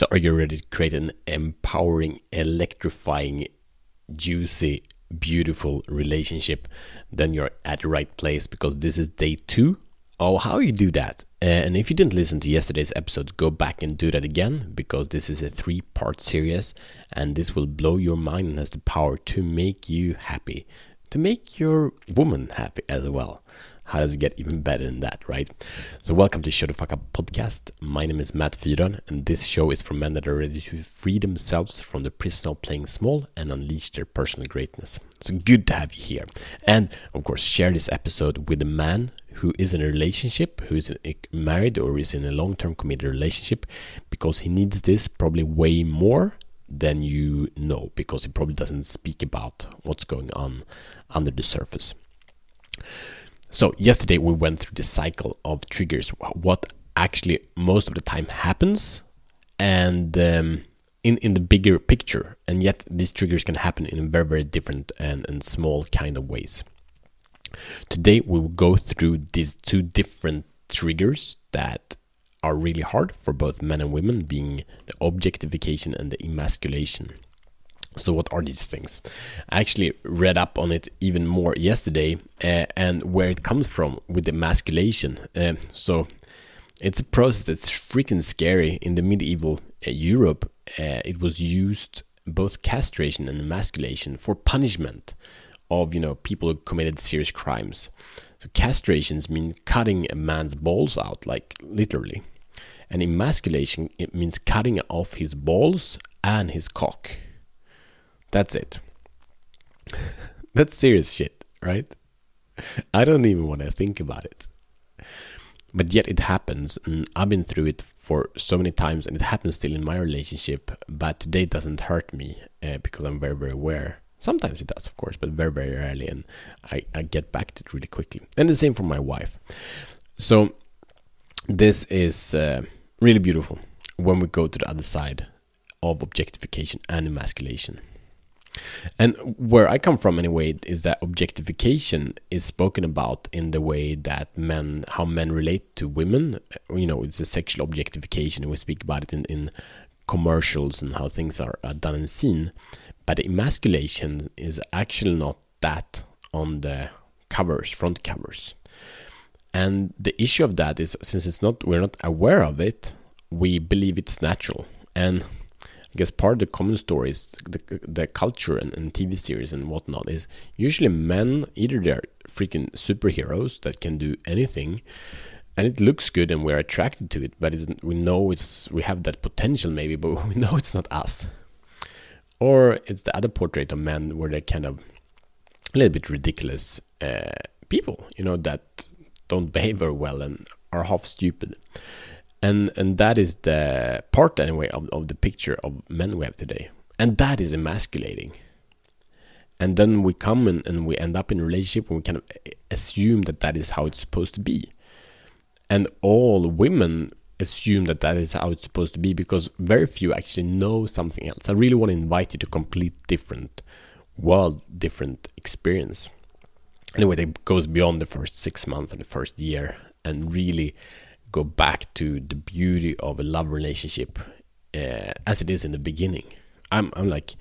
So, are you ready to create an empowering, electrifying, juicy, beautiful relationship? Then you're at the right place because this is day two Oh, how you do that. Uh, and if you didn't listen to yesterday's episode, go back and do that again because this is a three part series and this will blow your mind and has the power to make you happy, to make your woman happy as well. How does it get even better than that, right? So, welcome to Show the Fuck Up podcast. My name is Matt Fyron, and this show is for men that are ready to free themselves from the prison of playing small and unleash their personal greatness. So, good to have you here. And, of course, share this episode with a man who is in a relationship, who is married or is in a long term committed relationship, because he needs this probably way more than you know, because he probably doesn't speak about what's going on under the surface. So yesterday we went through the cycle of triggers, what actually most of the time happens, and um, in in the bigger picture. And yet these triggers can happen in very very different and, and small kind of ways. Today we will go through these two different triggers that are really hard for both men and women, being the objectification and the emasculation. So, what are these things? I actually read up on it even more yesterday uh, and where it comes from with the emasculation. Uh, so, it's a process that's freaking scary. In the medieval uh, Europe, uh, it was used both castration and emasculation for punishment of you know people who committed serious crimes. So castrations mean cutting a man's balls out, like literally, and emasculation it means cutting off his balls and his cock. That's it. That's serious shit, right? I don't even want to think about it. But yet it happens, and I've been through it for so many times, and it happens still in my relationship. But today doesn't hurt me uh, because I'm very, very aware. Sometimes it does, of course, but very, very rarely, and I, I get back to it really quickly. And the same for my wife. So this is uh, really beautiful when we go to the other side of objectification and emasculation. And where I come from, anyway, is that objectification is spoken about in the way that men, how men relate to women. You know, it's a sexual objectification, and we speak about it in, in commercials and how things are, are done and seen. But emasculation is actually not that on the covers, front covers. And the issue of that is since it's not we're not aware of it, we believe it's natural. And I guess part of the common story is the, the culture and, and TV series and whatnot is usually men either they're freaking superheroes that can do anything, and it looks good and we're attracted to it, but we know it's we have that potential maybe, but we know it's not us. Or it's the other portrait of men where they're kind of a little bit ridiculous uh, people, you know, that don't behave very well and are half stupid and and that is the part anyway of, of the picture of men we have today. And that is emasculating. And then we come and, and we end up in a relationship and we kind of assume that that is how it's supposed to be. And all women assume that that is how it's supposed to be because very few actually know something else. I really want to invite you to complete different world different experience. Anyway that goes beyond the first six months and the first year and really go back to the beauty of a love relationship uh, as it is in the beginning. I'm I'm like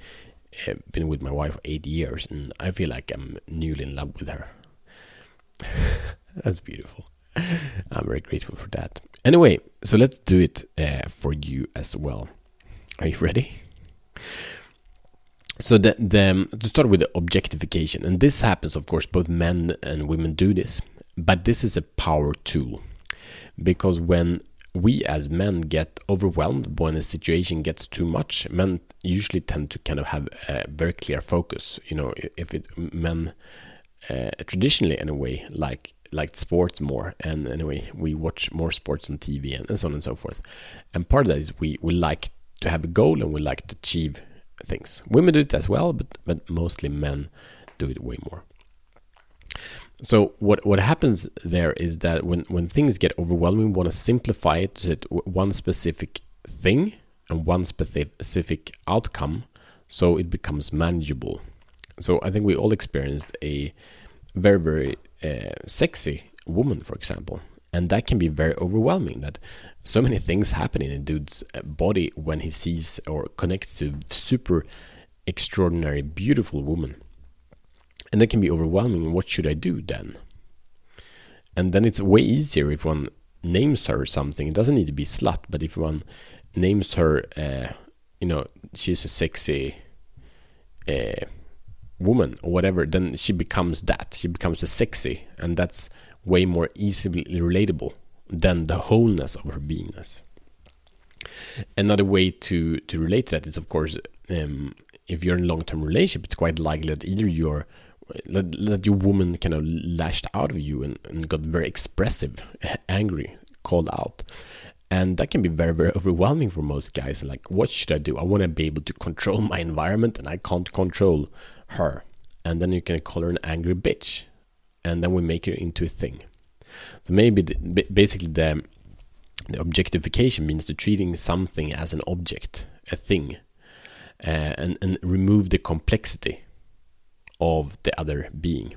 uh, been with my wife eight years, and I feel like I'm newly in love with her. That's beautiful. I'm very grateful for that. Anyway, so let's do it uh, for you as well. Are you ready? So the, the to start with the objectification, and this happens, of course, both men and women do this, but this is a power tool because when we as men get overwhelmed when a situation gets too much men usually tend to kind of have a very clear focus you know if it men uh, traditionally anyway like liked sports more and anyway we watch more sports on tv and, and so on and so forth. And part of that is we we like to have a goal and we like to achieve things. Women do it as well but but mostly men do it way more so what what happens there is that when when things get overwhelming, we want to simplify it to one specific thing and one specific outcome, so it becomes manageable. So I think we all experienced a very very uh, sexy woman, for example, and that can be very overwhelming that so many things happen in a dude's uh, body when he sees or connects to super extraordinary beautiful woman and that can be overwhelming. What should i do then? And then it's way easier if one names her something. It doesn't need to be slut but if one names her uh, you know she's a sexy uh, woman or whatever then she becomes that. She becomes a sexy. And that's way more easily relatable than the wholeness of her beingness. Another way to to relate to that is, of course, um, if you're in a long-term relationship, it's quite likely that either you're that, that your woman kind of lashed out of you and, and got very expressive, angry, called out. And that can be very, very overwhelming for most guys. Like, what should I do? I want to be able to control my environment and I can't control her. And then you can call her an angry bitch and then we make it into a thing. So maybe the, basically the, the objectification means to treating something as an object, a thing, uh, and, and remove the complexity of the other being.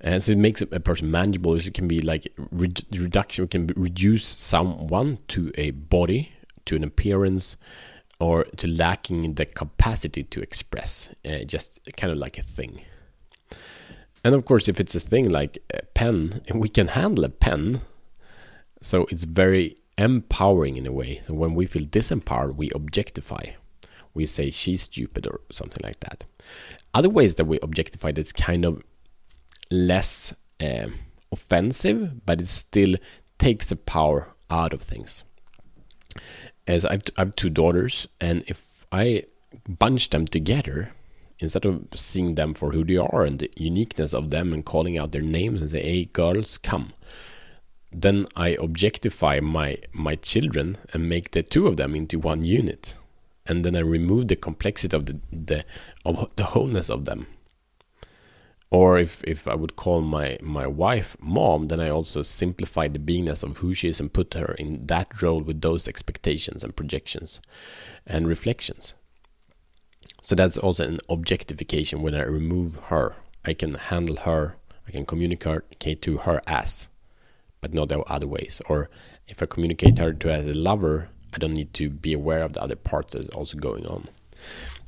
And so it makes a person manageable. It can be like reduction, it can reduce someone to a body, to an appearance, or to lacking the capacity to express, uh, just kind of like a thing. And of course, if it's a thing like a pen, we can handle a pen. So it's very empowering in a way. So when we feel disempowered, we objectify. We say she's stupid or something like that. Other ways that we objectify that's kind of less uh, offensive, but it still takes the power out of things. As I've, I have two daughters, and if I bunch them together, instead of seeing them for who they are and the uniqueness of them and calling out their names and say, "Hey, girls, come," then I objectify my my children and make the two of them into one unit, and then I remove the complexity of the the of the wholeness of them. Or if, if I would call my, my wife mom, then I also simplify the beingness of who she is and put her in that role with those expectations and projections and reflections. So that's also an objectification when I remove her. I can handle her, I can communicate to her as, but not the other ways. Or if I communicate her to as a lover, I don't need to be aware of the other parts that's also going on.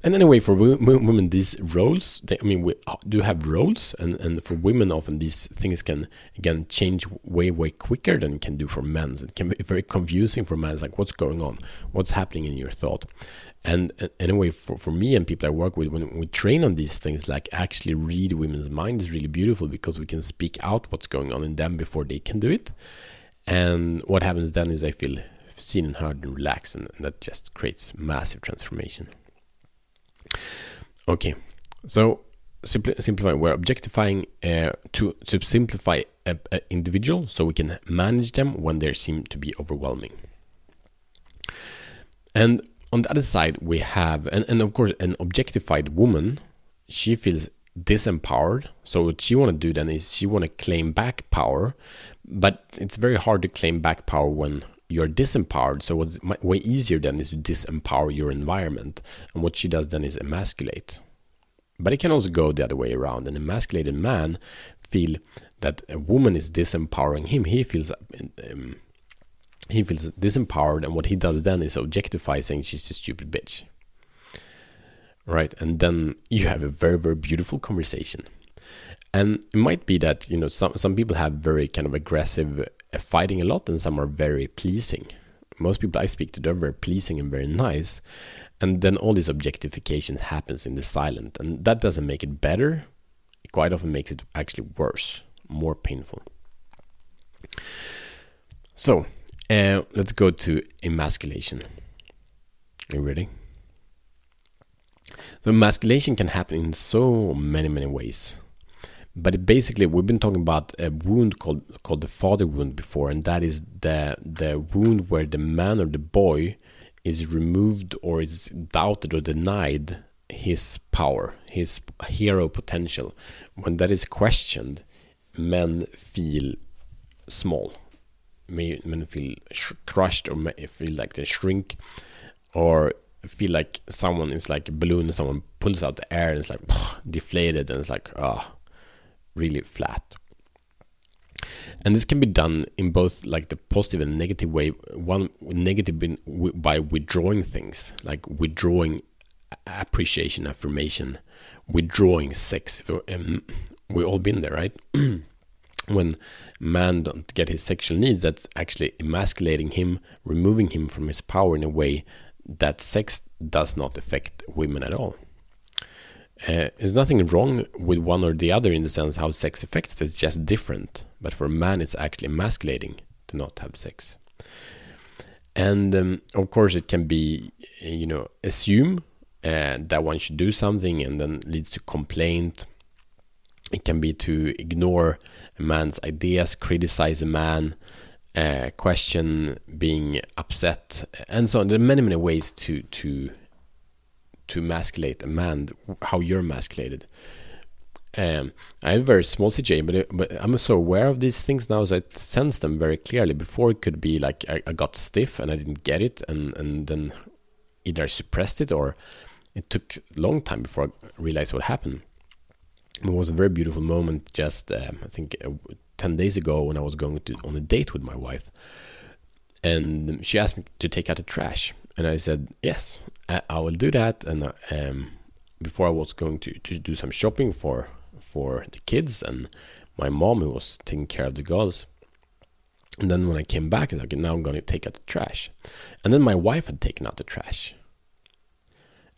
And anyway, for women, these roles, they, I mean, we uh, do have roles, and, and for women, often these things can again change way, way quicker than it can do for men. It can be very confusing for men. It's like, what's going on? What's happening in your thought? And anyway, for, for me and people I work with, when we train on these things, like actually read women's mind is really beautiful because we can speak out what's going on in them before they can do it. And what happens then is I feel seen and heard and relaxed, and, that just creates massive transformation. Okay, so simpli- simplify. We're objectifying uh, to to simplify an individual, so we can manage them when they seem to be overwhelming. And on the other side, we have, and, and of course, an objectified woman. She feels disempowered. So what she want to do then is she want to claim back power, but it's very hard to claim back power when you're disempowered. So what's way easier then is to disempower your environment. And what she does then is emasculate. But it can also go the other way around. An emasculated man feel that a woman is disempowering him. He feels um, he feels disempowered, and what he does then is objectify, saying she's a stupid bitch. Right, and then you have a very very beautiful conversation. And it might be that you know some some people have very kind of aggressive fighting a lot, and some are very pleasing. Most people I speak to, they're very pleasing and very nice, and then all this objectification happens in the silent, and that doesn't make it better. It quite often makes it actually worse, more painful. So, uh, let's go to emasculation. Are you ready? So, emasculation can happen in so many, many ways but basically we've been talking about a wound called called the father wound before and that is the the wound where the man or the boy is removed or is doubted or denied his power his hero potential. When that is questioned men feel small. Men feel crushed or feel like they shrink or feel like someone is like a balloon and someone pulls out the air and it's like deflated and it's like ah. oh, really flat. and this can be done in both like the positive and negative way one negative by withdrawing things like withdrawing appreciation affirmation withdrawing sex. Um, we all been there right? When man don't get his sexual needs that's actually emasculating him removing him from his power in a way that sex does not affect women at all uh, there's nothing wrong with one or the other in the sense how sex affects. It's just different. But for a man, it's actually emasculating to not have sex. And um, of course, it can be, you know, assume uh, that one should do something and then leads to complaint. It can be to ignore a man's ideas, criticize a man, uh, question being upset, and so on. There are many, many ways to to to masculate a man, how you're masculated. Um, I have a very small situation, but, but I'm so aware of these things now, so I sense them very clearly. Before it could be like I, I got stiff and I didn't get it, and, and then either I suppressed it or it took a long time before I realized what happened. It was a very beautiful moment just, um, I think, uh, 10 days ago when I was going to, on a date with my wife. And she asked me to take out the trash. And I said, yes, I, I will do that. And um, before I was going to, to do some shopping for for the kids and my mom who was taking care of the girls. And then when I came back, I was like, now I'm going to take out the trash. And then my wife had taken out the trash.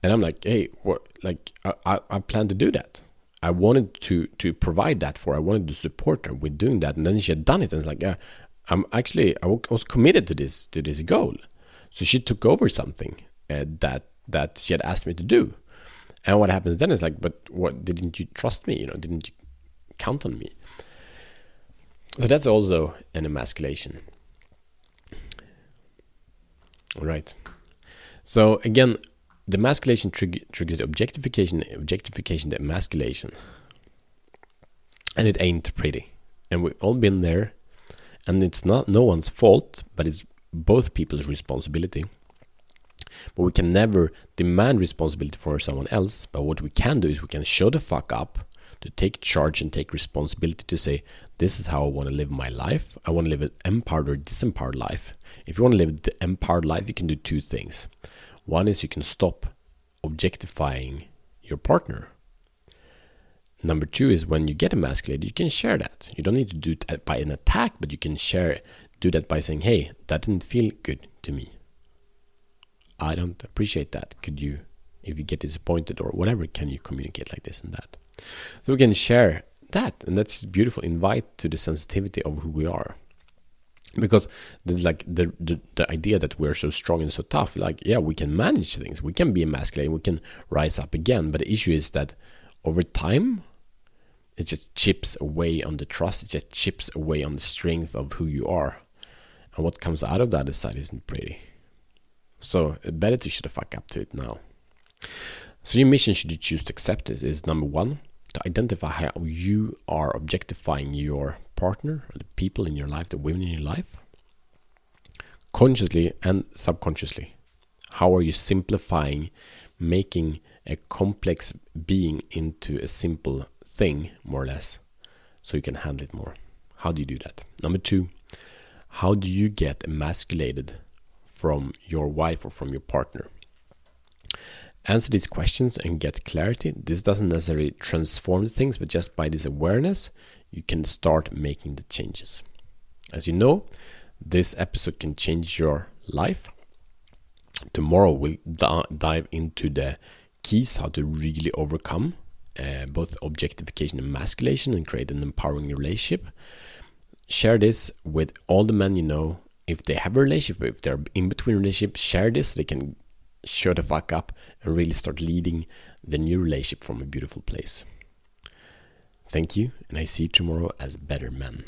And I'm like, hey, what? Like, I, I, I plan to do that. I wanted to to provide that for. Her. I wanted to support her with doing that, and then she had done it, and it's like, yeah, I'm actually I was committed to this to this goal. So she took over something uh, that that she had asked me to do. And what happens then is like, but what didn't you trust me? You know, didn't you count on me? So that's also an emasculation. All right. So again, the emasculation trig- triggers objectification, objectification, the emasculation. And it ain't pretty. And we've all been there. And it's not no one's fault, but it's both people's responsibility. But we can never demand responsibility for someone else. But what we can do is we can show the fuck up to take charge and take responsibility to say, this is how I want to live my life. I want to live an empowered or disempowered life. If you want to live the empowered life, you can do two things. One is you can stop objectifying your partner. Number two is when you get emasculated, you can share that. You don't need to do it by an attack, but you can share, do that by saying, hey, that didn't feel good to me. I don't appreciate that. Could you, if you get disappointed or whatever, can you communicate like this and that? So we can share that, and that's beautiful. Invite to the sensitivity of who we are, because like the, the the idea that we're so strong and so tough. Like, yeah, we can manage things. We can be emasculated. We can rise up again. But the issue is that over time, it just chips away on the trust. It just chips away on the strength of who you are, and what comes out of that side isn't pretty. So better to shut the fuck up to it now. So your mission, should you choose to accept this, is number one to identify how you are objectifying your partner, the people in your life, the women in your life, consciously and subconsciously. How are you simplifying, making a complex being into a simple thing, more or less, so you can handle it more? How do you do that? Number two, how do you get emasculated from your wife or from your partner? Answer these questions and get clarity. This doesn't necessarily transform things, but just by this awareness, you can start making the changes. As you know, this episode can change your life. Tomorrow, we'll dive into the keys how to really overcome uh, both objectification and masculation and create an empowering relationship. Share this with all the men you know if they have a relationship, if they're in between relationships, share this so they can shut the fuck up and really start leading the new relationship from a beautiful place. Thank you, and I see you tomorrow as better men.